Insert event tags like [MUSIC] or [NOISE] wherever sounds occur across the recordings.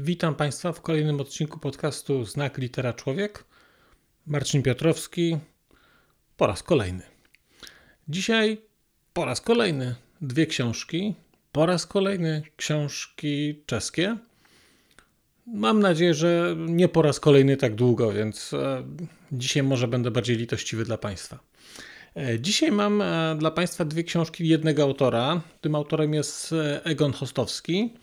Witam Państwa w kolejnym odcinku podcastu Znak Litera Człowiek. Marcin Piotrowski po raz kolejny. Dzisiaj po raz kolejny dwie książki. Po raz kolejny książki czeskie. Mam nadzieję, że nie po raz kolejny tak długo, więc e, dzisiaj może będę bardziej litościwy dla Państwa. E, dzisiaj mam e, dla Państwa dwie książki jednego autora. Tym autorem jest Egon Hostowski.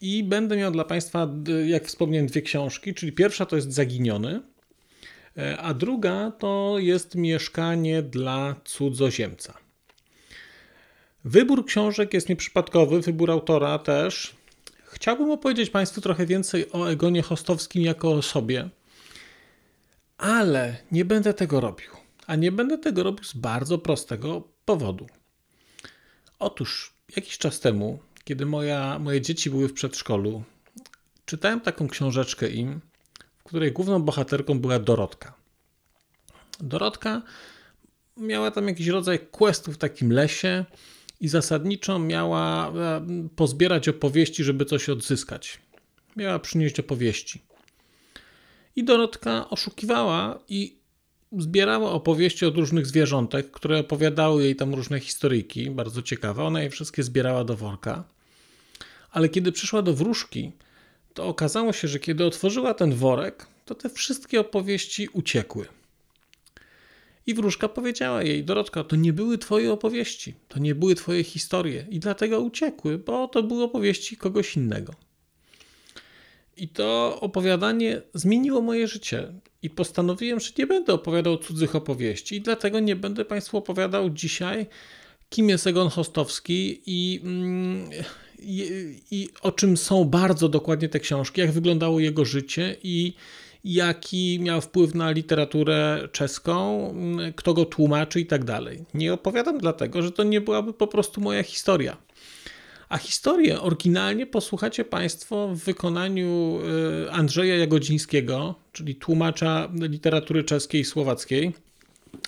I będę miał dla Państwa, jak wspomniałem, dwie książki, czyli pierwsza to jest Zaginiony, a druga to jest Mieszkanie dla cudzoziemca. Wybór książek jest nieprzypadkowy, wybór autora też. Chciałbym opowiedzieć Państwu trochę więcej o Egonie Hostowskim jako osobie, ale nie będę tego robił. A nie będę tego robił z bardzo prostego powodu. Otóż jakiś czas temu, kiedy moja, moje dzieci były w przedszkolu, czytałem taką książeczkę im, w której główną bohaterką była Dorotka. Dorotka miała tam jakiś rodzaj questów w takim lesie i zasadniczo miała e, pozbierać opowieści, żeby coś odzyskać. Miała przynieść opowieści. I Dorotka oszukiwała i zbierała opowieści od różnych zwierzątek, które opowiadały jej tam różne historyjki, bardzo ciekawe. Ona je wszystkie zbierała do worka. Ale kiedy przyszła do wróżki, to okazało się, że kiedy otworzyła ten worek, to te wszystkie opowieści uciekły. I wróżka powiedziała jej: Dorotka, to nie były twoje opowieści, to nie były twoje historie i dlatego uciekły, bo to były opowieści kogoś innego. I to opowiadanie zmieniło moje życie. I postanowiłem, że nie będę opowiadał cudzych opowieści, i dlatego nie będę Państwu opowiadał dzisiaj, kim jest Egon Hostowski i, mm, i, i o czym są bardzo dokładnie te książki, jak wyglądało jego życie i jaki miał wpływ na literaturę czeską, mm, kto go tłumaczy i tak dalej. Nie opowiadam dlatego, że to nie byłaby po prostu moja historia. A historię oryginalnie posłuchacie Państwo w wykonaniu y, Andrzeja Jagodzińskiego, czyli tłumacza literatury czeskiej i słowackiej.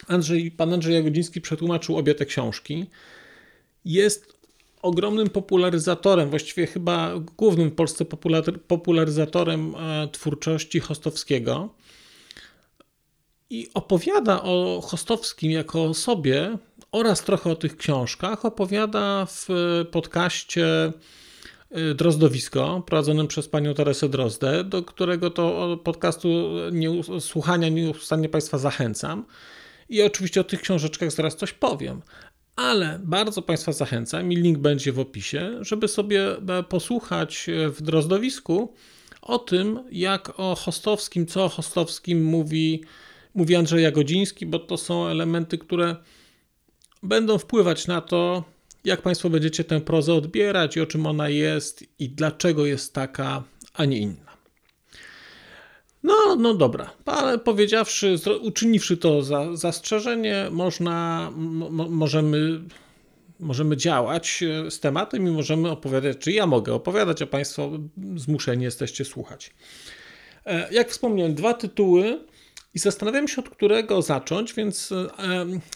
Andrzej, pan Andrzej Jagodziński przetłumaczył obie te książki. Jest ogromnym popularyzatorem, właściwie chyba głównym w Polsce popularyzatorem e, twórczości Hostowskiego. I opowiada o Hostowskim jako osobie oraz trochę o tych książkach. Opowiada w podcaście e, Drozdowisko, prowadzonym przez panią Teresę Drozdę, do którego to podcastu nie, słuchania nieustannie Państwa zachęcam. I oczywiście o tych książeczkach zaraz coś powiem ale bardzo Państwa zachęcam i link będzie w opisie, żeby sobie e, posłuchać e, w Drozdowisku o tym, jak o Hostowskim, co o Hostowskim mówi, mówi Andrzej Jagodziński, bo to są elementy, które będą wpływać na to, jak Państwo będziecie tę prozę odbierać i o czym ona jest i dlaczego jest taka, a nie inna. No, no dobra, ale powiedziawszy, uczyniwszy to za, zastrzeżenie, można, możemy, możemy działać e, z tematem i możemy opowiadać, czy ja mogę opowiadać, a Państwo zmuszeni jesteście słuchać. E, jak wspomniałem, dwa tytuły i zastanawiam się, od którego zacząć, więc, e,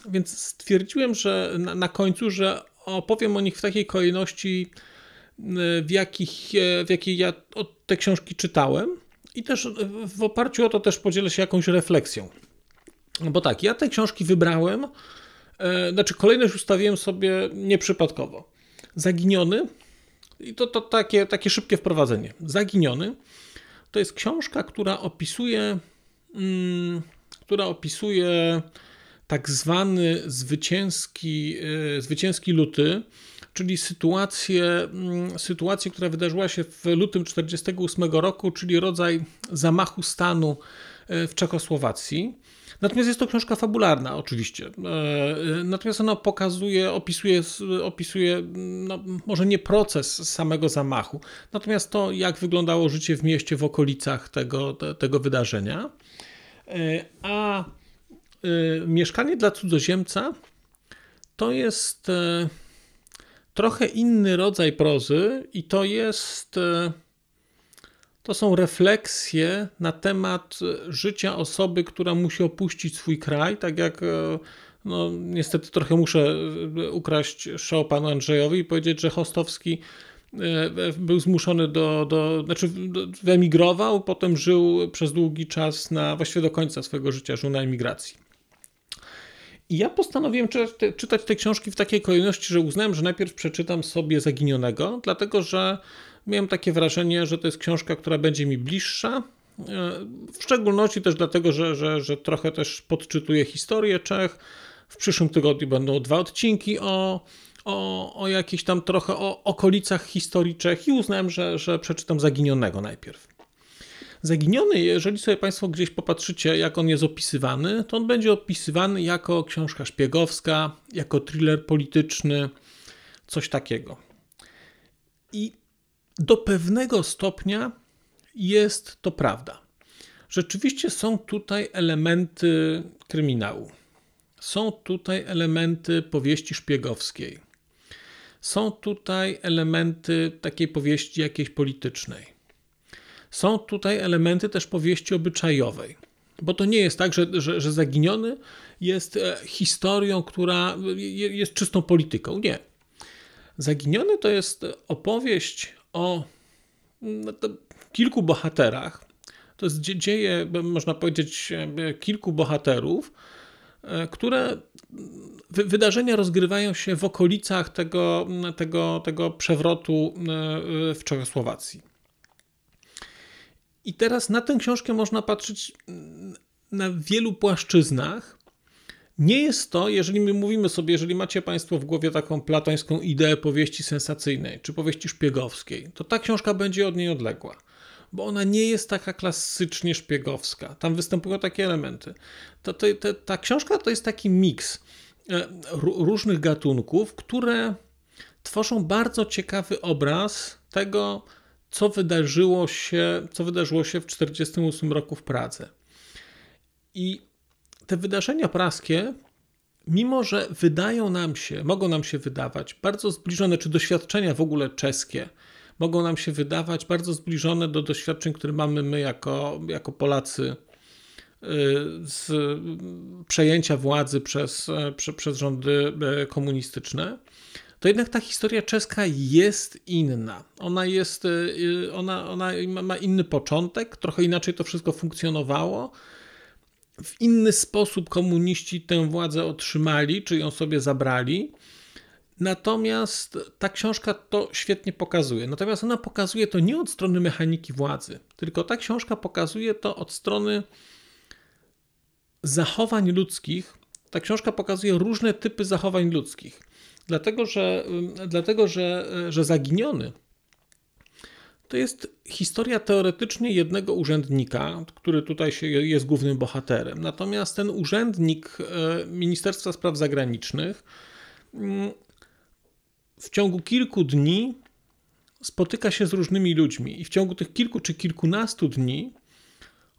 więc stwierdziłem, że na, na końcu, że opowiem o nich w takiej kolejności, w, jakich, w jakiej ja te książki czytałem i też w oparciu o to też podzielę się jakąś refleksją. Bo tak, ja te książki wybrałem, e, znaczy kolejność ustawiłem sobie nieprzypadkowo. Zaginiony, i to, to takie, takie szybkie wprowadzenie. Zaginiony to jest książka, która opisuje, która opisuje tak zwany zwycięski, e, zwycięski luty, czyli sytuację, mm, sytuację, która wydarzyła się w lutym 1948 roku, czyli rodzaj zamachu stanu w Czechosłowacji. Natomiast jest to książka fabularna, oczywiście. Natomiast ona pokazuje, opisuje, opisuje no, może nie proces samego zamachu, natomiast to, jak wyglądało życie w mieście w okolicach tego, tego wydarzenia. A mieszkanie dla cudzoziemca to jest trochę inny rodzaj prozy i to jest e, to są refleksje na temat życia osoby, która musi opuścić swój kraj, tak jak e, no, niestety trochę muszę e, ukraść show panu Andrzejowi i powiedzieć, że Hostowski był zmuszony do, do znaczy wyemigrował, potem żył przez długi czas na, właściwie do końca swojego życia żył na emigracji. I ja postanowiłem czytać te, czytać te książki w takiej kolejności, że uznałem, że najpierw przeczytam sobie Zaginionego, dlatego że miałem takie wrażenie, że to jest książka, która będzie mi bliższa. E, w szczególności też dlatego, że, że, że trochę też podczytuję historię Czech. W przyszłym tygodniu będą dwa odcinki o, o, o jakichś tam trochę o okolicach historii Czech i uznałem, że, że przeczytam Zaginionego najpierw. Zaginiony, jeżeli sobie Państwo gdzieś popatrzycie, jak on jest opisywany, to on będzie opisywany jako książka szpiegowska, jako thriller polityczny, coś takiego. I do pewnego stopnia jest to prawda. Rzeczywiście są tutaj elementy kryminału. Są tutaj elementy powieści szpiegowskiej. Są tutaj elementy takiej powieści jakiejś politycznej. Są tutaj elementy też powieści obyczajowej. Bo to nie jest tak, że, że, że Zaginiony jest e, historią, która jest czystą polityką. Nie. Zaginiony to jest opowieść o no, kilku bohaterach. To jest dzieje, można powiedzieć, e, kilku bohaterów, które wydarzenia rozgrywają się w okolicach tego, tego, tego przewrotu w Czechosłowacji. I teraz na tę książkę można patrzeć na wielu płaszczyznach. Nie jest to, jeżeli my mówimy sobie, jeżeli macie Państwo w głowie taką platońską ideę powieści sensacyjnej czy powieści szpiegowskiej, to ta książka będzie od niej odległa, bo ona nie jest taka klasycznie szpiegowska. Tam występują takie elementy. To, to, to ta książka to jest taki miks e, różnych gatunków, które tworzą bardzo ciekawy obraz tego, co wydarzyło się, co wydarzyło się w 1948 roku w Pradze. I te wydarzenia praskie, mimo że wydają nam się, mogą nam się wydawać bardzo zbliżone, czy doświadczenia w ogóle czeskie, mogą nam się wydawać bardzo zbliżone do doświadczeń, które mamy my jako, jako Polacy y, z przejęcia władzy przez, y, przez rządy y, komunistyczne, to jednak ta historia czeska jest inna. Ona jest, y, ona, ona ma inny początek, trochę inaczej to wszystko funkcjonowało. W inny sposób komuniści tę władzę otrzymali, czy ją sobie zabrali. Natomiast ta książka to świetnie pokazuje. Natomiast ona pokazuje to nie od strony mechaniki władzy, tylko ta książka pokazuje to od strony zachowań ludzkich. Ta książka pokazuje różne typy zachowań ludzkich. Dlatego, że, dlatego, że, że zaginiony to jest historia teoretycznie jednego urzędnika, który tutaj jest głównym bohaterem. Natomiast ten urzędnik e, Ministerstwa Spraw Zagranicznych mm, w ciągu kilku dni spotyka się z różnymi ludźmi i w ciągu tych kilku czy kilkunastu dni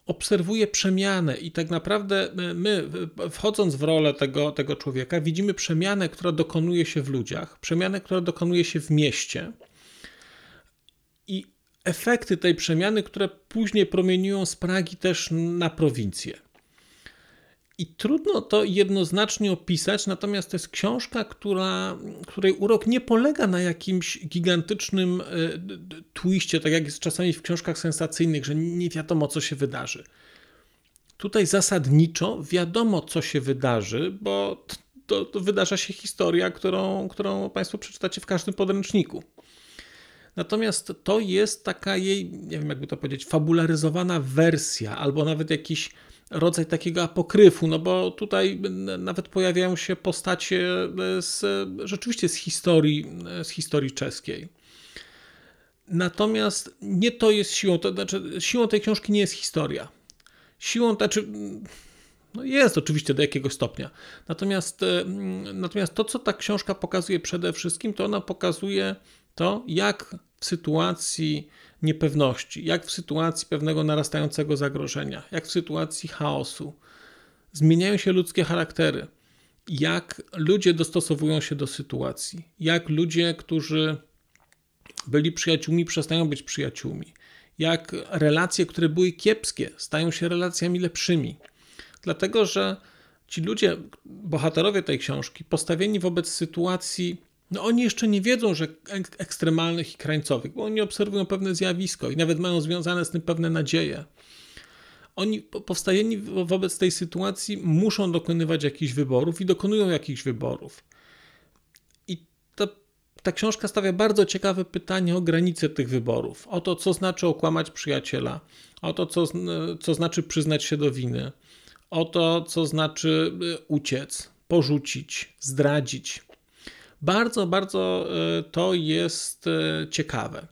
obserwuje przemianę i tak naprawdę my, wchodząc w rolę tego, tego człowieka, widzimy przemianę, która dokonuje się w ludziach, przemianę, która dokonuje się w mieście i efekty tej przemiany, które później promieniują z Pragi też na prowincję. I trudno to jednoznacznie opisać, natomiast to jest książka, która, której urok nie polega na jakimś gigantycznym e, twiście, tak jak jest czasami w książkach sensacyjnych, że nie wiadomo, co się wydarzy. Tutaj zasadniczo wiadomo, co się wydarzy, bo to, to wydarza się historia, którą, którą Państwo przeczytacie w każdym podręczniku. Natomiast to jest taka jej, nie wiem jakby to powiedzieć, fabularyzowana wersja, albo nawet jakiś rodzaj takiego apokryfu, no bo tutaj nawet pojawiają się postacie z, rzeczywiście z historii, z historii czeskiej. Natomiast nie to jest siłą, to znaczy siłą tej książki nie jest historia. siłą, znaczy, no jest oczywiście do jakiegoś stopnia. Natomiast, natomiast to, co ta książka pokazuje przede wszystkim, to ona pokazuje to, jak w sytuacji niepewności, jak w sytuacji pewnego narastającego zagrożenia, jak w sytuacji chaosu. Zmieniają się ludzkie charaktery, jak ludzie dostosowują się do sytuacji, jak ludzie, którzy byli przyjaciółmi, przestają być przyjaciółmi, jak relacje, które były kiepskie, stają się relacjami lepszymi. Dlatego, że ci ludzie, bohaterowie tej książki, postawieni wobec sytuacji no oni jeszcze nie wiedzą, że ek ekstremalnych i krańcowych, bo oni obserwują pewne zjawisko i nawet mają związane z tym pewne nadzieje. Oni powstajeni wobec tej sytuacji muszą dokonywać jakichś wyborów i dokonują jakichś wyborów. I ta, ta książka stawia bardzo ciekawe pytanie o granice tych wyborów, o to, co znaczy okłamać przyjaciela, o to, co, co znaczy przyznać się do winy, o to, co znaczy y, uciec, porzucić, zdradzić bardzo, bardzo e, to jest e, ciekawe.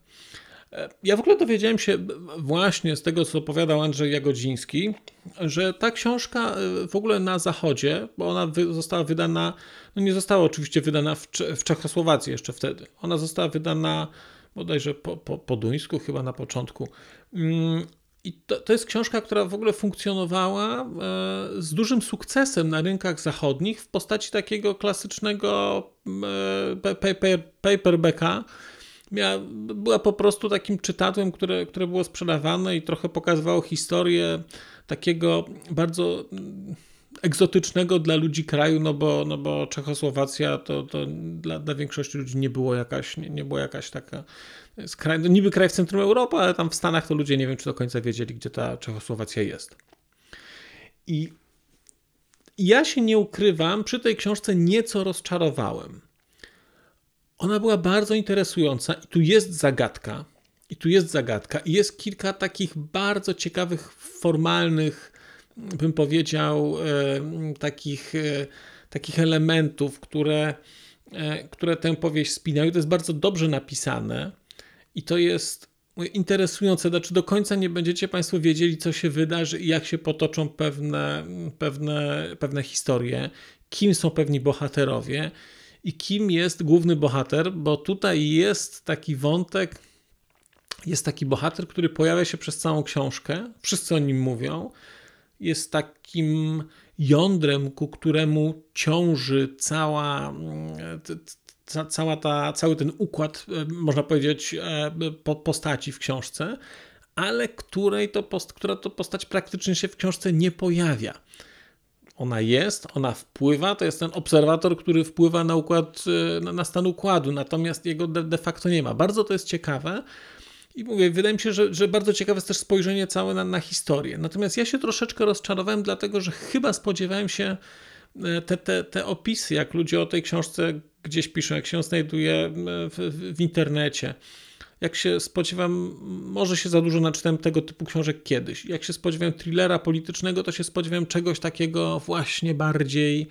E, ja w ogóle dowiedziałem się właśnie z tego, co opowiadał Andrzej Jagodziński, że ta książka w ogóle na zachodzie, bo ona została wydana, no nie została oczywiście wydana w, Czechosłowacji jeszcze wtedy. Ona została wydana bodajże po, po, po duńsku chyba na początku. I to, to jest książka, która w ogóle funkcjonowała e, z dużym sukcesem na rynkach zachodnich w postaci takiego klasycznego e, paper, paperbacka. Była po prostu takim czytadłem, które, które było sprzedawane i trochę pokazywało historię takiego bardzo egzotycznego dla ludzi kraju, no bo, no bo Czechosłowacja to, to dla, dla większości ludzi nie było jakaś, nie, nie była jakaś taka kraj, no niby kraj w centrum Europy, ale tam w Stanach to ludzie nie wiem, czy do końca wiedzieli, gdzie ta Czechosłowacja jest. I ja się nie ukrywam, przy tej książce nieco rozczarowałem. Ona była bardzo interesująca i tu jest zagadka. I tu jest zagadka. I jest kilka takich bardzo ciekawych, formalnych, bym powiedział, takich, e, takich elementów, które, e, które tę powieść spinają. To jest bardzo dobrze napisane. I to jest interesujące, znaczy do końca nie będziecie Państwo wiedzieli, co się wydarzy i jak się potoczą pewne, pewne, pewne historie, kim są pewni bohaterowie i kim jest główny bohater, bo tutaj jest taki wątek, jest taki bohater, który pojawia się przez całą książkę, wszyscy o nim mówią, jest takim jądrem, ku któremu ciąży cała, ca, cała ta, cały ten układ, e, można powiedzieć, e, postaci w książce, ale której to post, która to postać praktycznie się w książce nie pojawia. Ona jest, ona wpływa, to jest ten obserwator, który wpływa na układ, e, na stan układu, natomiast jego de, de facto nie ma. Bardzo to jest ciekawe. I mówię, wydaje mi się, że, że bardzo ciekawe jest też spojrzenie całe na, na historię. Natomiast ja się troszeczkę rozczarowałem, dlatego że chyba spodziewałem się te, te, te opisy, jak ludzie o tej książce gdzieś piszą, jak się znajduje w, w internecie. Jak się spodziewam, może się za dużo naczytałem tego typu książek kiedyś. Jak się spodziewałem thrillera politycznego, to się spodziewałem czegoś takiego właśnie bardziej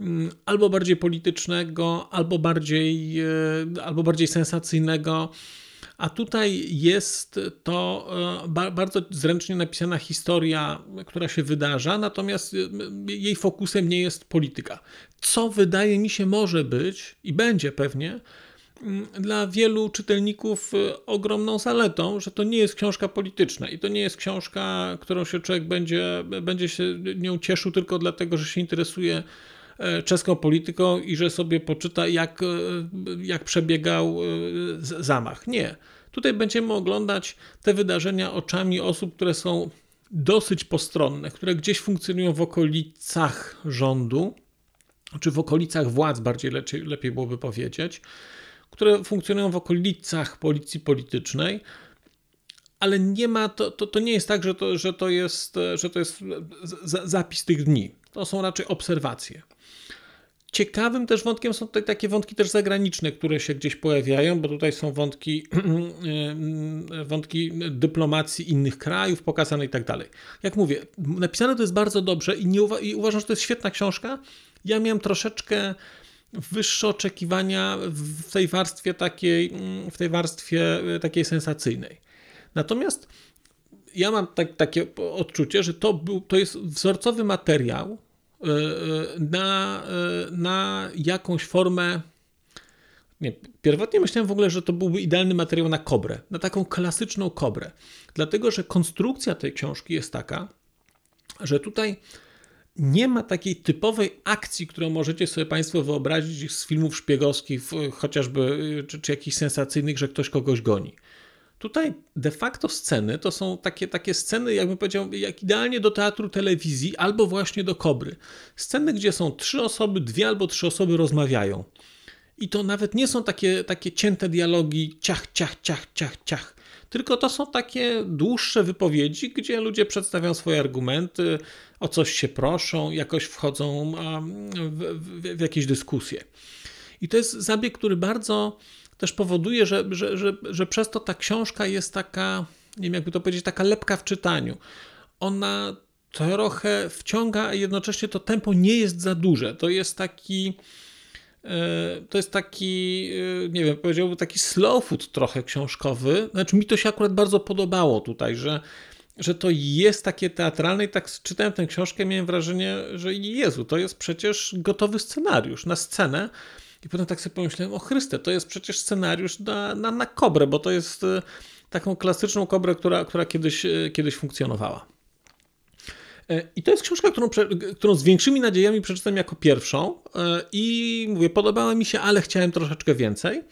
mm, albo bardziej politycznego, albo bardziej, e, albo bardziej sensacyjnego. A tutaj jest to e, bardzo zręcznie napisana historia, która się wydarza, natomiast e, jej fokusem nie jest polityka. Co wydaje mi się może być i będzie pewnie mm, dla wielu czytelników e, ogromną zaletą, że to nie jest książka polityczna i to nie jest książka, którą się człowiek będzie, będzie się nią cieszył tylko dlatego, że się interesuje czeską polityką i że sobie poczyta, jak, e, jak przebiegał e, zamach. Nie. Tutaj będziemy oglądać te wydarzenia oczami osób, które są dosyć postronne, które gdzieś funkcjonują w okolicach rządu, czy w okolicach władz, bardziej lepiej, lepiej byłoby powiedzieć, które funkcjonują w okolicach policji politycznej, ale nie ma, to, to, to nie jest tak, że to, że to jest, że to jest zapis tych dni. To są raczej obserwacje. Ciekawym też wątkiem są tutaj takie wątki też zagraniczne, które się gdzieś pojawiają, bo tutaj są wątki, [CLEARS THROAT] wątki dyplomacji innych krajów pokazane i tak dalej. Jak mówię, napisane to jest bardzo dobrze i, nie uwa- i uważam, że to jest świetna książka. Ja miałem troszeczkę wyższe oczekiwania w tej warstwie takiej, w tej warstwie takiej sensacyjnej. Natomiast ja mam tak, takie odczucie, że to, był, to jest wzorcowy materiał e, e, na, na jakąś formę. Nie, pierwotnie myślałem w ogóle, że to byłby idealny materiał na kobrę, na taką klasyczną kobrę. Dlatego, że konstrukcja tej książki jest taka, że tutaj nie ma takiej typowej akcji, którą możecie sobie Państwo wyobrazić z filmów szpiegowskich, chociażby czy, czy jakichś sensacyjnych, że ktoś kogoś goni. Tutaj de facto sceny to są takie, takie sceny, jakbym powiedział, jak idealnie do teatru telewizji albo właśnie do kobry. Sceny, gdzie są trzy osoby, dwie albo trzy osoby rozmawiają. I to nawet nie są takie, takie cięte dialogi ciach, ciach, ciach, ciach, ciach. Tylko to są takie dłuższe wypowiedzi, gdzie ludzie przedstawiają swoje argumenty, o coś się proszą, jakoś wchodzą w, w, w jakieś dyskusje. I to jest zabieg, który bardzo też powoduje, że, że, że, że przez to ta książka jest taka, nie wiem jakby to powiedzieć, taka lepka w czytaniu. Ona trochę wciąga, a jednocześnie to tempo nie jest za duże. To jest taki. E, to jest taki, e, nie wiem, powiedziałbym taki slow food trochę książkowy. Znaczy, mi to się akurat bardzo podobało tutaj, że, że to jest takie teatralne i tak czytałem tę książkę, miałem wrażenie, że Jezu, to jest przecież gotowy scenariusz na scenę, i potem tak sobie pomyślałem, o Chryste, to jest przecież scenariusz na, na, na kobrę, bo to jest e, taką klasyczną kobrę, która, która kiedyś, e, kiedyś funkcjonowała. E, I to jest książka, którą, którą z większymi nadziejami przeczytam jako pierwszą i mówię, podobała mi się, ale chciałem troszeczkę więcej.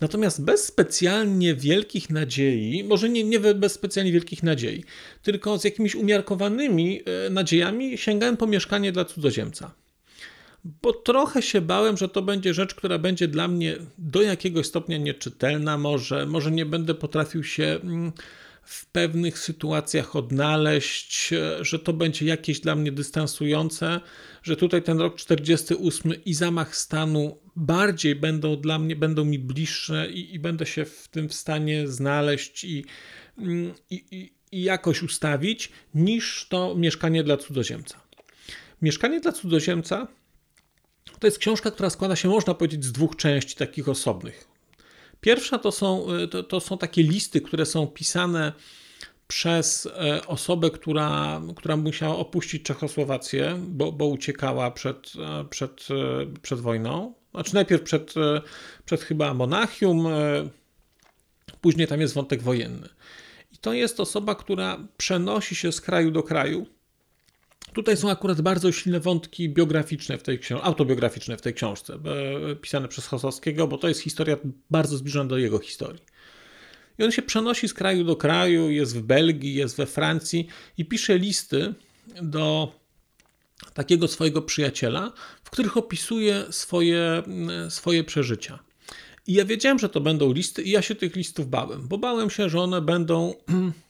Natomiast bez specjalnie wielkich nadziei, może nie, nie bez specjalnie wielkich nadziei, tylko z jakimiś umiarkowanymi nadziejami sięgałem po mieszkanie dla cudzoziemca bo trochę się bałem, że to będzie rzecz, która będzie dla mnie do jakiegoś stopnia nieczytelna, może, może nie będę potrafił się mm, w pewnych sytuacjach odnaleźć, że to będzie jakieś dla mnie dystansujące, że tutaj ten rok 48 i zamach stanu bardziej będą dla mnie, będą mi bliższe i, i będę się w tym w stanie znaleźć i, mm, i, i jakoś ustawić, niż to mieszkanie dla cudzoziemca. Mieszkanie dla cudzoziemca to jest książka, która składa się, można powiedzieć, z dwóch części takich osobnych. Pierwsza to są, y, to, to są takie listy, które są pisane przez e, osobę, która, która musiała opuścić Czechosłowację, bo, bo uciekała przed, e, przed, e, przed wojną. Znaczy najpierw przed, przed chyba Monachium, później tam jest wątek wojenny. I to jest osoba, która przenosi się z kraju do kraju, Tutaj są akurat bardzo silne wątki biograficzne w tej książce, autobiograficzne w tej książce, pisane przez Chosowskiego, bo to jest historia bardzo zbliżona do jego historii. I on się przenosi z kraju do kraju, jest w Belgii, jest we Francji i pisze listy do takiego swojego przyjaciela, w których opisuje swoje, swoje przeżycia. I ja wiedziałem, że to będą listy, i ja się tych listów bałem, bo bałem się, że one będą [CLEARS THROAT]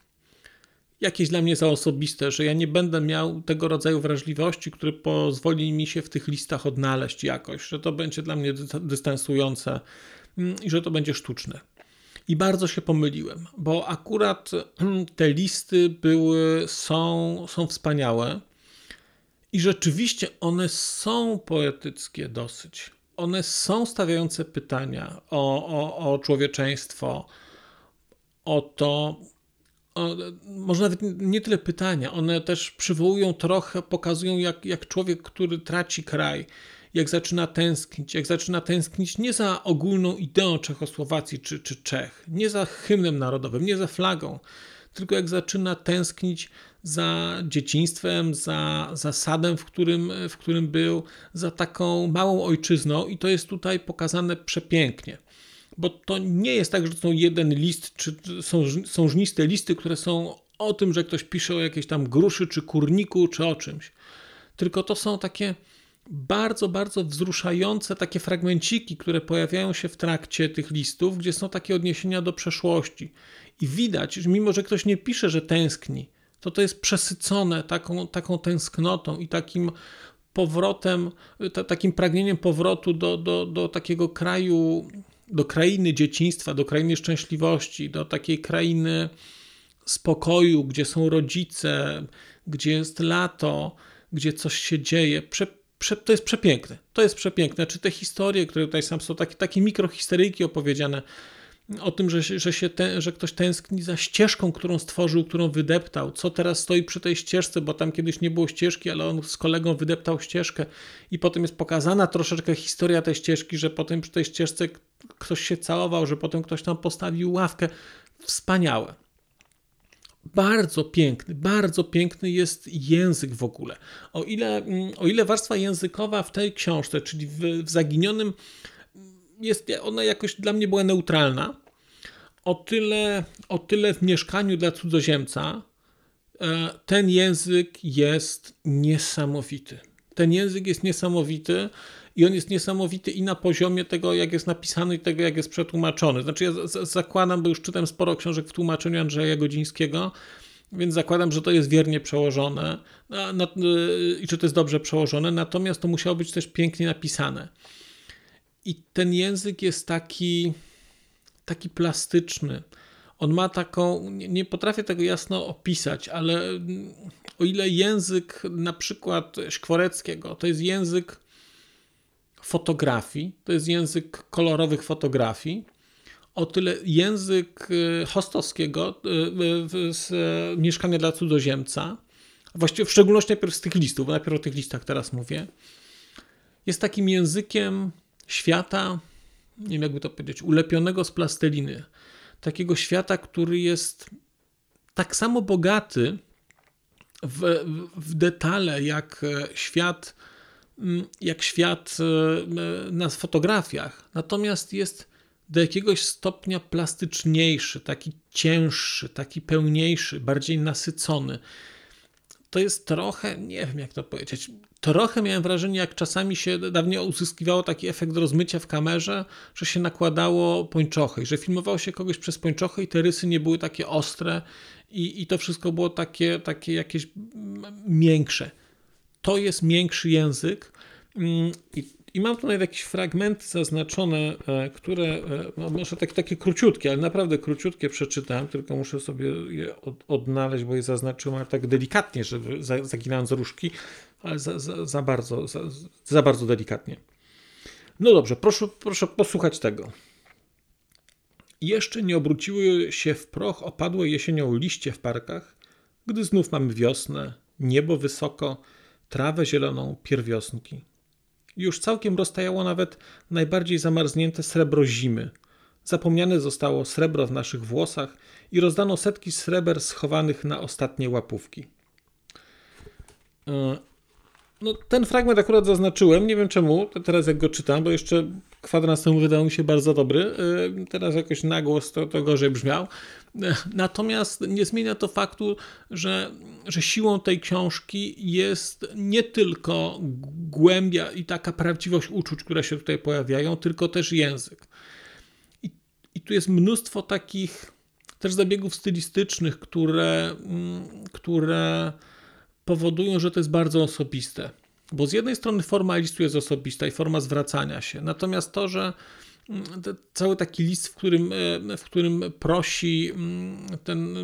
jakieś dla mnie za osobiste, że ja nie będę miał tego rodzaju wrażliwości, który pozwoli mi się w tych listach odnaleźć jakoś, że to będzie dla mnie dystansujące mm, i że to będzie sztuczne. I bardzo się pomyliłem, bo akurat mm, te listy były, są, są wspaniałe i rzeczywiście one są poetyckie dosyć. One są stawiające pytania o, o, o człowieczeństwo, o to, może nawet nie tyle pytania, one też przywołują trochę, pokazują jak, jak człowiek, który traci kraj, jak zaczyna tęsknić, jak zaczyna tęsknić nie za ogólną ideą Czechosłowacji czy, czy Czech, nie za hymnem narodowym, nie za flagą, tylko jak zaczyna tęsknić za dzieciństwem, za, za sadem, w którym, w którym był, za taką małą ojczyzną i to jest tutaj pokazane przepięknie bo to nie jest tak, że to są jeden list, czy są, są żniste listy, które są o tym, że ktoś pisze o jakiejś tam gruszy, czy kurniku, czy o czymś. Tylko to są takie bardzo, bardzo wzruszające takie fragmenciki, które pojawiają się w trakcie tych listów, gdzie są takie odniesienia do przeszłości. I widać, że mimo, że ktoś nie pisze, że tęskni, to to jest przesycone taką, taką tęsknotą i takim powrotem, takim pragnieniem powrotu do, do, do takiego kraju do krainy dzieciństwa, do krainy szczęśliwości, do takiej krainy spokoju, gdzie są rodzice, gdzie jest lato, gdzie coś się dzieje. Prze, prze, to jest przepiękne. To jest przepiękne. Czy te historie, które tutaj są, są takie, takie mikrohistoryjki opowiedziane, o tym, że, że, się te, że ktoś tęskni za ścieżką, którą stworzył, którą wydeptał, co teraz stoi przy tej ścieżce, bo tam kiedyś nie było ścieżki, ale on z kolegą wydeptał ścieżkę i potem jest pokazana troszeczkę historia tej ścieżki, że potem przy tej ścieżce ktoś się całował, że potem ktoś tam postawił ławkę. Wspaniałe. Bardzo piękny, bardzo piękny jest język w ogóle. O ile, mm, o ile warstwa językowa w tej książce, czyli w, w Zaginionym, jest, ona jakoś dla mnie była neutralna, o tyle, o tyle w mieszkaniu dla cudzoziemca e, ten język jest niesamowity. Ten język jest niesamowity i on jest niesamowity i na poziomie tego, jak jest napisany i tego, jak jest przetłumaczony. Znaczy ja zakładam, bo już czytam sporo książek w tłumaczeniu Andrzeja Godzińskiego, więc zakładam, że to jest wiernie przełożone i że to jest dobrze przełożone, natomiast to musiało być też pięknie napisane. I ten język jest taki, taki plastyczny. On ma taką, nie, nie potrafię tego jasno opisać, ale o ile język na przykład Szkworeckiego to jest język fotografii, to jest język kolorowych fotografii, o tyle język y, Hostowskiego y, y, z Mieszkania dla cudzoziemca, właściwie w szczególności najpierw z tych listów, bo najpierw o tych listach teraz mówię, jest takim językiem świata, nie wiem jakby to powiedzieć, ulepionego z plasteliny. Takiego świata, który jest tak samo bogaty w, w detale jak świat, jak świat e, na fotografiach. Natomiast jest do jakiegoś stopnia plastyczniejszy, taki cięższy, taki pełniejszy, bardziej nasycony. To jest trochę, nie wiem jak to powiedzieć, trochę miałem wrażenie, jak czasami się dawniej uzyskiwało taki efekt rozmycia w kamerze, że się nakładało pończochy że filmowało się kogoś przez pończochy i te rysy nie były takie ostre i, i to wszystko było takie, takie jakieś miększe. To jest miększy język mm, i, i mam tutaj jakieś fragmenty zaznaczone, e, które, e, no może takie, króciutkie, ale naprawdę króciutkie przeczytam, tylko muszę sobie je od, odnaleźć, bo je zaznaczyłem tak delikatnie, żeby zaginając różki, ale za, za, za bardzo, za, za, bardzo delikatnie. No dobrze, proszę, proszę posłuchać tego. Jeszcze nie obróciły się w proch opadłe jesienią liście w parkach, gdy znów mamy wiosnę, niebo wysoko, trawę zieloną, pierwiosnki. Już całkiem roztajało nawet najbardziej zamarznięte srebro zimy. Zapomniane zostało srebro w naszych włosach i rozdano setki sreber schowanych na ostatnie łapówki. No, ten fragment akurat zaznaczyłem, nie wiem czemu, teraz jak go czytam, bo jeszcze kwadrans temu wydał mi się bardzo dobry, y, teraz jakoś na głos to, to gorzej brzmiał. Natomiast nie zmienia to faktu, że, że siłą tej książki jest nie tylko głębia i taka prawdziwość uczuć, które się tutaj pojawiają, tylko też język. I, i tu jest mnóstwo takich też zabiegów stylistycznych, które, mm, które powodują, że to jest bardzo osobiste. Bo z jednej strony forma listu jest osobista i forma zwracania się, natomiast to, że mm, cały taki list, w którym, e, w którym prosi, mm, ten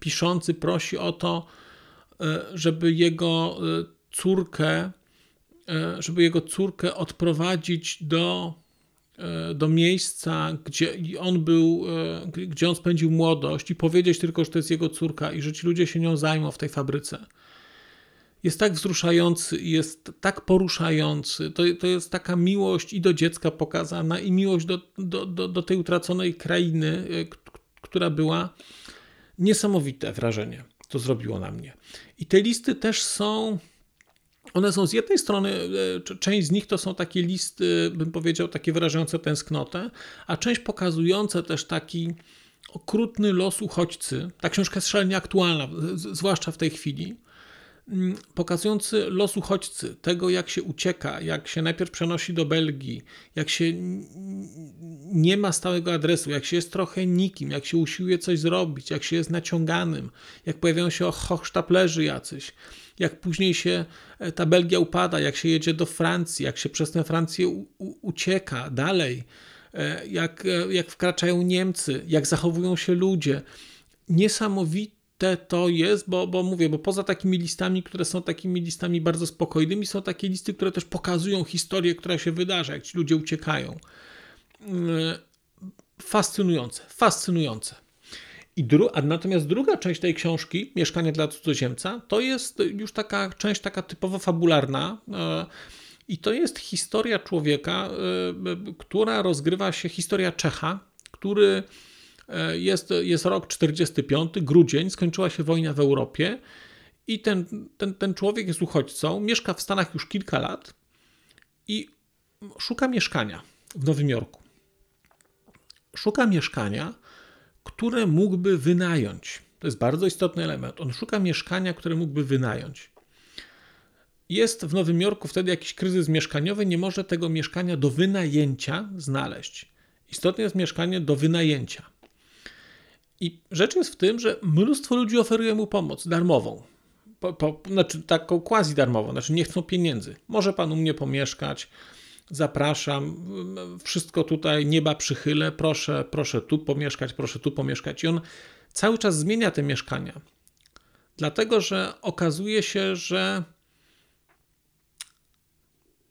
piszący prosi o to, e, żeby jego e, córkę, żeby jego córkę odprowadzić do, do miejsca, gdzie on był, gdzie on spędził młodość i powiedzieć tylko, że to jest jego córka i że ci ludzie się nią zajmą w tej fabryce jest tak wzruszający, jest tak poruszający. To, to jest taka miłość i do dziecka pokazana, i miłość do, do, do, do tej utraconej krainy, e, która była niesamowite wrażenie. To zrobiło na mnie. I te listy też są. One są z jednej strony, e, część z nich to są takie listy, bym powiedział, takie wyrażające tęsknotę, a część pokazujące też taki okrutny los uchodźcy. Ta książka jest szalenie aktualna, zwłaszcza w tej chwili. Mm, pokazujący los uchodźcy, tego jak się ucieka, jak się najpierw przenosi do Belgii, jak się nie ma stałego adresu, jak się jest trochę nikim, jak się usiłuje coś zrobić, jak się jest naciąganym, jak pojawiają się hochsztaplerzy jacyś, jak później się e, ta Belgia upada, jak się jedzie do Francji, jak się przez tę Francję u, u, ucieka dalej, e, jak, e, jak wkraczają Niemcy, jak zachowują się ludzie. Niesamowite te to jest, bo, bo mówię, bo poza takimi listami, które są takimi listami bardzo spokojnymi, są takie listy, które też pokazują historię, która się wydarza, jak ci ludzie uciekają. fascynujące, fascynujące. I dru- a natomiast druga część tej książki, Mieszkanie dla cudzoziemca, to jest już taka część taka typowo fabularna. E, I to jest historia człowieka, e, która rozgrywa się, historia Czecha, który jest, jest rok 45, grudzień, skończyła się wojna w Europie i ten, ten, ten człowiek jest uchodźcą, mieszka w Stanach już kilka lat i szuka mieszkania w Nowym Jorku. Szuka mieszkania, które mógłby wynająć. To jest bardzo istotny element. On szuka mieszkania, które mógłby wynająć. Jest w Nowym Jorku wtedy jakiś kryzys mieszkaniowy, nie może tego mieszkania do wynajęcia znaleźć. Istotne jest mieszkanie do wynajęcia. I rzecz jest w tym, że mnóstwo ludzi oferuje mu pomoc darmową. Po, po, znaczy taką quasi darmową, znaczy nie chcą pieniędzy. Może pan u mnie pomieszkać, zapraszam, wszystko tutaj nieba przychylę, proszę, proszę tu pomieszkać, proszę tu pomieszkać. I on cały czas zmienia te mieszkania. Dlatego, że okazuje się, że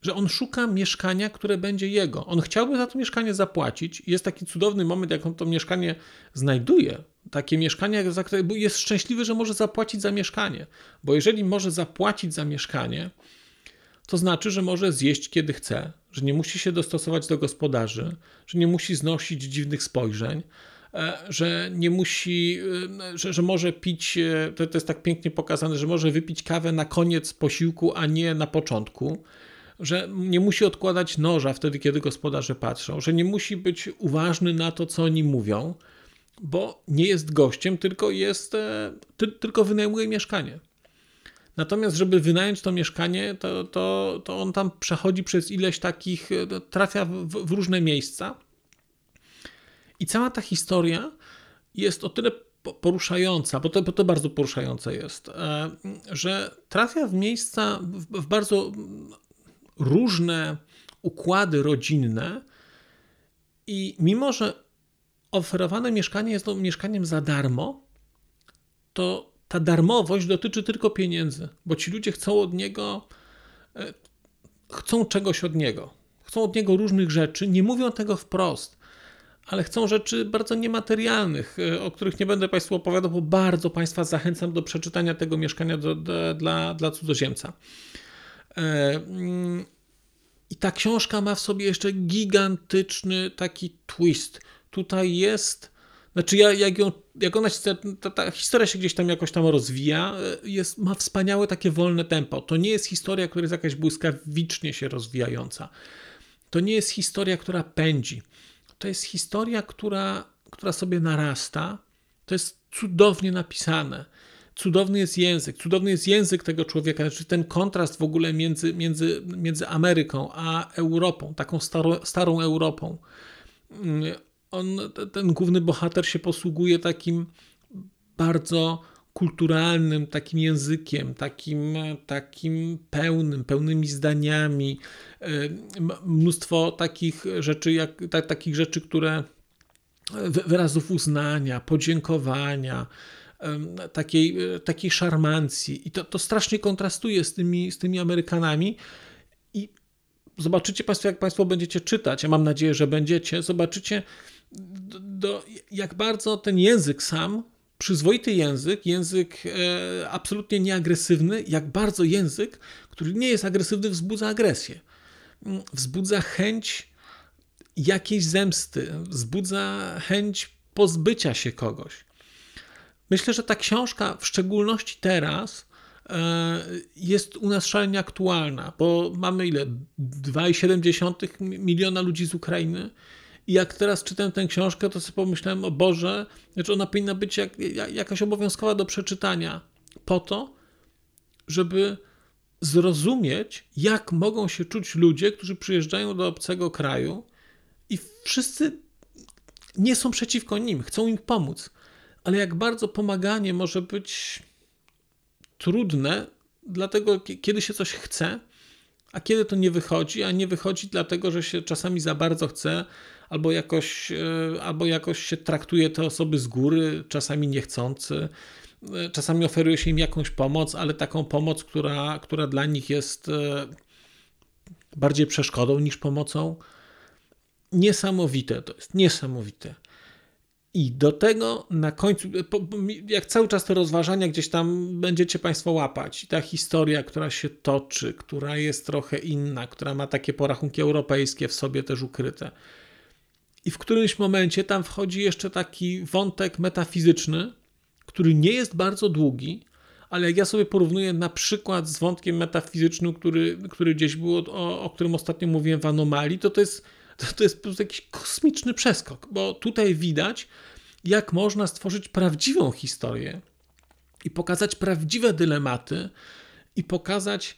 że on szuka mieszkania, które będzie jego. On chciałby za to mieszkanie zapłacić. Jest taki cudowny moment, jak on to mieszkanie znajduje. Takie mieszkanie, za które jest szczęśliwy, że może zapłacić za mieszkanie. Bo jeżeli może zapłacić za mieszkanie, to znaczy, że może zjeść kiedy chce, że nie musi się dostosować do gospodarzy, że nie musi znosić dziwnych spojrzeń, e, że nie musi, e, że, że może pić, e, to, to jest tak pięknie pokazane, że może wypić kawę na koniec posiłku, a nie na początku że nie musi odkładać noża wtedy, kiedy gospodarze patrzą, że nie musi być uważny na to, co oni mówią, bo nie jest gościem, tylko jest, ty, tylko wynajmuje mieszkanie. Natomiast, żeby wynająć to mieszkanie, to, to, to on tam przechodzi przez ileś takich, e, trafia w, w różne miejsca. I cała ta historia jest o tyle poruszająca, bo to, bo to bardzo poruszające jest, e, że trafia w miejsca, w, w bardzo różne układy rodzinne i mimo, że oferowane mieszkanie jest to mieszkaniem za darmo, to ta darmowość dotyczy tylko pieniędzy, bo ci ludzie chcą od niego, e, chcą czegoś od niego. Chcą od niego różnych rzeczy, nie mówią tego wprost, ale chcą rzeczy bardzo niematerialnych, e, o których nie będę Państwu opowiadał, bo bardzo Państwa zachęcam do przeczytania tego mieszkania do, do, dla, dla cudzoziemca. E, mm, I ta książka ma w sobie jeszcze gigantyczny taki twist. Tutaj jest znaczy, ja, jak, ją, jak ona się, ta, ta, historia się gdzieś tam jakoś tam rozwija, jest, ma wspaniałe takie wolne tempo. To nie jest historia, która jest jakaś błyskawicznie się rozwijająca. To nie jest historia, która pędzi. To jest historia, która, która sobie narasta. To jest cudownie napisane. Cudowny jest język, cudowny jest język tego człowieka, znaczy ten kontrast w ogóle między, między, między Ameryką a Europą, taką starą, starą Europą. On, ten główny bohater się posługuje takim bardzo kulturalnym takim językiem, takim, takim pełnym, pełnymi zdaniami, mnóstwo takich rzeczy, jak, takich rzeczy, które wyrazów uznania, podziękowania, takiej, takiej szarmancji. I to, to strasznie kontrastuje z tymi, z tymi Amerykanami. I zobaczycie Państwo, jak Państwo będziecie czytać, ja mam nadzieję, że będziecie, zobaczycie, do, do, jak bardzo ten język sam, przyzwoity język, język e, absolutnie nieagresywny, jak bardzo język, który nie jest agresywny, wzbudza agresję. Mm, wzbudza chęć jakiejś zemsty, wzbudza chęć pozbycia się kogoś. Myślę, że ta książka, w szczególności teraz, e, jest u nas szalenie aktualna, bo mamy ile? 2,7 miliona ludzi z Ukrainy i jak teraz czytam tę książkę, to sobie pomyślałem, o Boże, że ona powinna być jak, jakaś obowiązkowa do przeczytania, po to, żeby zrozumieć, jak mogą się czuć ludzie, którzy przyjeżdżają do obcego kraju i wszyscy nie są przeciwko nim, chcą im pomóc. Ale jak bardzo pomaganie może być trudne, dlatego kiedy się coś chce, a kiedy to nie wychodzi, a nie wychodzi dlatego, że się czasami za bardzo chce, albo jakoś, e, albo jakoś się traktuje te osoby z góry, czasami niechcący. E, czasami oferuje się im jakąś pomoc, ale taką pomoc, która, która dla nich jest e, bardziej przeszkodą niż pomocą. niesamowite to jest, niesamowite. I do tego na końcu, jak cały czas te rozważania gdzieś tam będziecie Państwo łapać, i ta historia, która się toczy, która jest trochę inna, która ma takie porachunki europejskie w sobie też ukryte. I w którymś momencie tam wchodzi jeszcze taki wątek metafizyczny, który nie jest bardzo długi, ale jak ja sobie porównuję na przykład z wątkiem metafizycznym, który, który gdzieś było, o, o którym ostatnio mówiłem w anomalii, to to jest, to, to jest po prostu jakiś kosmiczny przeskok, bo tutaj widać, jak można stworzyć prawdziwą historię i pokazać prawdziwe dylematy i pokazać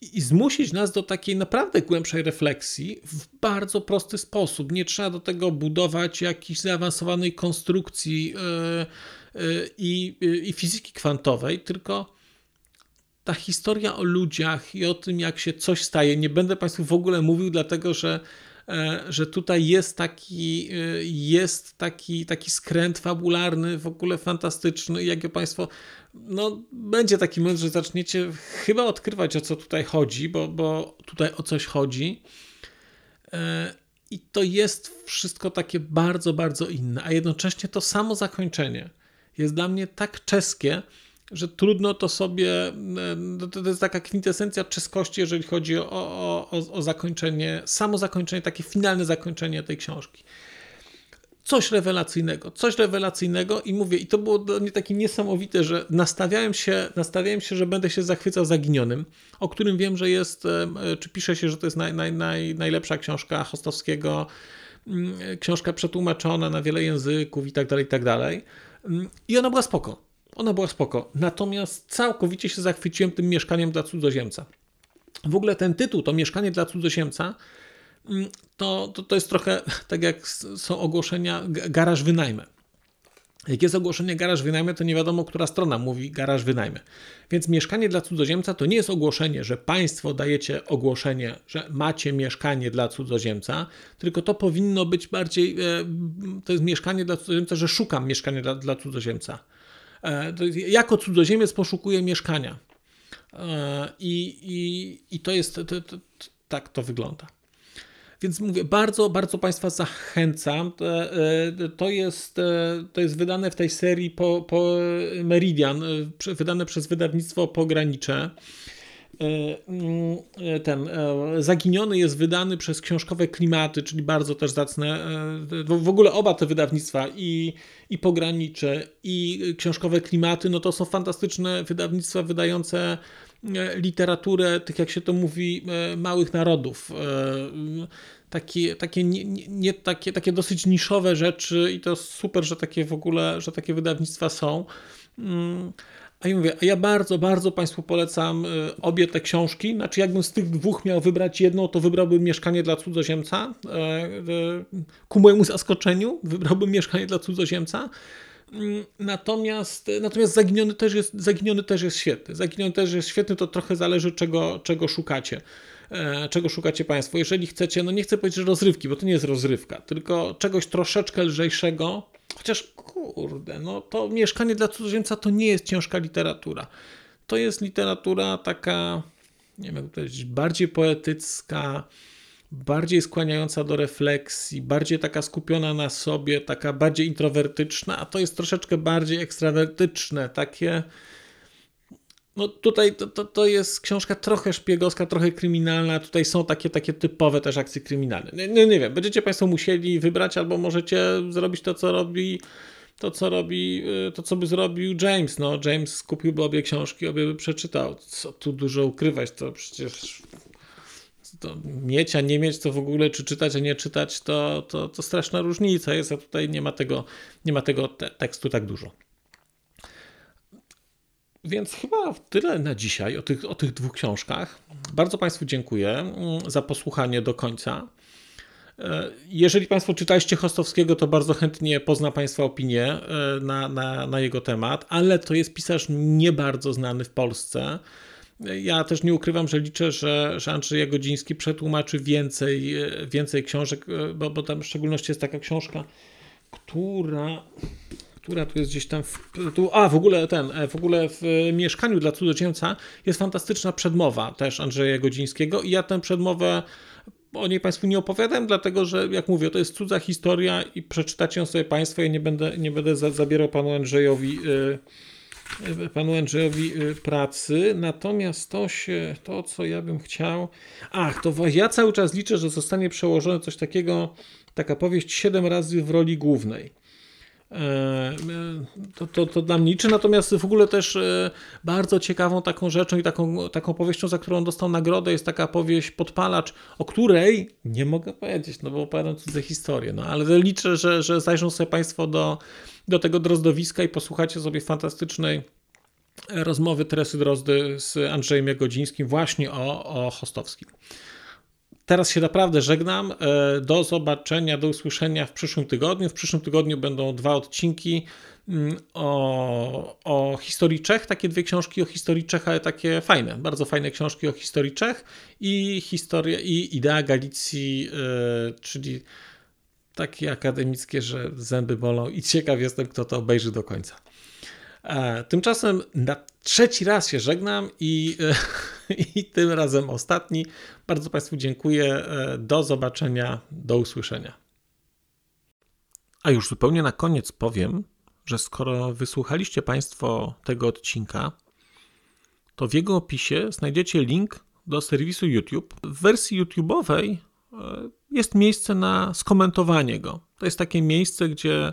i zmusić nas do takiej naprawdę głębszej refleksji w bardzo prosty sposób. Nie trzeba do tego budować jakiejś zaawansowanej konstrukcji yy, i, yy, i fizyki kwantowej, tylko ta historia o ludziach i o tym, jak się coś staje. Nie będę Państwu w ogóle mówił, dlatego że E, że tutaj jest taki, e, jest taki, taki skręt fabularny, w ogóle fantastyczny. Jak Państwo, no będzie taki moment, że zaczniecie chyba odkrywać o co tutaj chodzi, bo, bo tutaj o coś chodzi. E, I to jest wszystko takie bardzo, bardzo inne, a jednocześnie to samo zakończenie jest dla mnie tak czeskie, że trudno to sobie. E, to jest taka kwintesencja czeskości, jeżeli chodzi o, o, o, zakończenie, samo zakończenie, takie finalne zakończenie tej książki. Coś rewelacyjnego, coś rewelacyjnego i mówię, i to było dla mnie takie niesamowite, że nastawiałem się, nastawiałem się, że będę się zachwycał Zaginionym, o którym wiem, że jest, e, czy pisze się, że to jest naj, naj, naj, najlepsza książka Hostowskiego, mm, książka przetłumaczona na wiele języków i tak dalej, i tak dalej. Mm, I ona była spoko ona była spoko. Natomiast całkowicie się zachwyciłem tym mieszkaniem dla cudzoziemca. W ogóle ten tytuł, to mieszkanie dla cudzoziemca, mm, to, to, to jest trochę tak jak są ogłoszenia garaż wynajmę. Jak jest ogłoszenie garaż wynajmę, to nie wiadomo, która strona mówi garaż wynajmę. Więc mieszkanie dla cudzoziemca to nie jest ogłoszenie, że państwo dajecie ogłoszenie, że macie mieszkanie dla cudzoziemca, tylko to powinno być bardziej, e, to jest mieszkanie dla cudzoziemca, że szukam mieszkania dla, dla cudzoziemca. E, jako cudzoziemiec poszukuję mieszkania. E, I, i, i to jest, to, to, to, tak to wygląda. Więc mówię, bardzo, bardzo Państwa zachęcam. E, to jest, to jest wydane w tej serii po, po Meridian, wydane przez wydawnictwo Pogranicze. E, mm, e, ten e, Zaginiony jest wydany przez książkowe klimaty, czyli bardzo też zacne. W ogóle oba te wydawnictwa, i, i Pogranicze, i książkowe klimaty, no to są fantastyczne wydawnictwa wydające literaturę, tych jak się to mówi, małych narodów. Takie, takie, nie, nie, takie, takie dosyć niszowe rzeczy i to super, że takie w ogóle, że takie wydawnictwa są. A ja mówię, a ja bardzo, bardzo Państwu polecam y, obie te książki. Znaczy, jakbym z tych dwóch miał wybrać jedną, to wybrałbym Mieszkanie dla cudzoziemca. E, e, ku mojemu zaskoczeniu wybrałbym Mieszkanie dla cudzoziemca. Mm, natomiast, natomiast Zaginiony, też jest, Zaginiony też jest świetny. Zaginiony też jest świetny, to trochę zależy, czego, czego szukacie. E, czego szukacie Państwo. Jeżeli chcecie, no nie chcę powiedzieć, rozrywki, bo to nie jest rozrywka, tylko czegoś troszeczkę lżejszego, chociaż kurde, no to Mieszkanie dla cudzoziemca to nie jest ciężka literatura. To jest literatura taka, nie wiem jak powiedzieć, bardziej poetycka, bardziej skłaniająca do refleksji, bardziej taka skupiona na sobie, taka bardziej introwertyczna, a to jest troszeczkę bardziej ekstrawertyczne, takie no tutaj to, to, to, jest książka trochę szpiegowska, trochę kryminalna. Tutaj są takie, takie typowe też akcje kryminalne. Nie, nie, nie wiem, będziecie Państwo musieli wybrać, albo możecie zrobić to, co robi to, co robi, y, to, co by zrobił James. No, James skupiłby obie książki, obie by przeczytał. Co tu dużo ukrywać, to przecież to mieć, a nie mieć, to w ogóle, czy czytać, a nie czytać, to, to, to straszna różnica jest, a tutaj nie ma tego, nie ma tego te tekstu tak dużo. Więc chyba tyle na dzisiaj o tych, o tych dwóch książkach. Bardzo Państwu dziękuję mm, za posłuchanie do końca. E, jeżeli Państwo czytaliście Chostowskiego, to bardzo chętnie pozna Państwa opinię e, na, na, na jego temat, ale to jest pisarz nie bardzo znany w Polsce. Ja też nie ukrywam, że liczę, że, że Andrzej Jagodziński przetłumaczy więcej, e, więcej książek, bo, bo tam w szczególności jest taka książka, która która tu jest gdzieś tam. W, tu, a, w ogóle ten, w ogóle w mieszkaniu dla cudzoziemca jest fantastyczna przedmowa też Andrzeja Godzińskiego i ja tę przedmowę o niej Państwu nie opowiadam, dlatego że, jak mówię, to jest cudza historia i przeczytacie ją sobie Państwo. Ja nie będę, nie będę zabierał Panu Andrzejowi, Panu Andrzejowi pracy. Natomiast to się, to co ja bym chciał. Ach, to ja cały czas liczę, że zostanie przełożone coś takiego, taka powieść 7 razy w roli głównej. E, to, to, to dla mnie liczy. Natomiast w ogóle też e, bardzo ciekawą taką rzeczą i taką, taką powieścią, za którą dostał nagrodę, jest taka powieść Podpalacz, o której nie mogę powiedzieć, no bo opowiadam cudze historię, no ale liczę, że, że zajrzą sobie Państwo do, do tego drozdowiska i posłuchacie sobie fantastycznej rozmowy Teresy Drozdy z Andrzejem Jagodzińskim właśnie o, o Hostowskim. Teraz się naprawdę żegnam. E, do zobaczenia, do usłyszenia w przyszłym tygodniu. W przyszłym tygodniu będą dwa odcinki mm, o, o historii Czech, takie dwie książki o historii Czech, ale takie fajne, bardzo fajne książki o historii Czech i historia i idea Galicji, e, czyli takie akademickie, że zęby bolą i ciekaw jestem, kto to obejrzy do końca. E, tymczasem na trzeci raz się żegnam i, i tym razem ostatni. Bardzo Państwu dziękuję. E, do zobaczenia, do usłyszenia. A już zupełnie na koniec powiem, że skoro wysłuchaliście Państwo tego odcinka, to w jego opisie znajdziecie link do serwisu YouTube. W wersji YouTube'owej e, jest miejsce na skomentowanie go. To jest takie miejsce, gdzie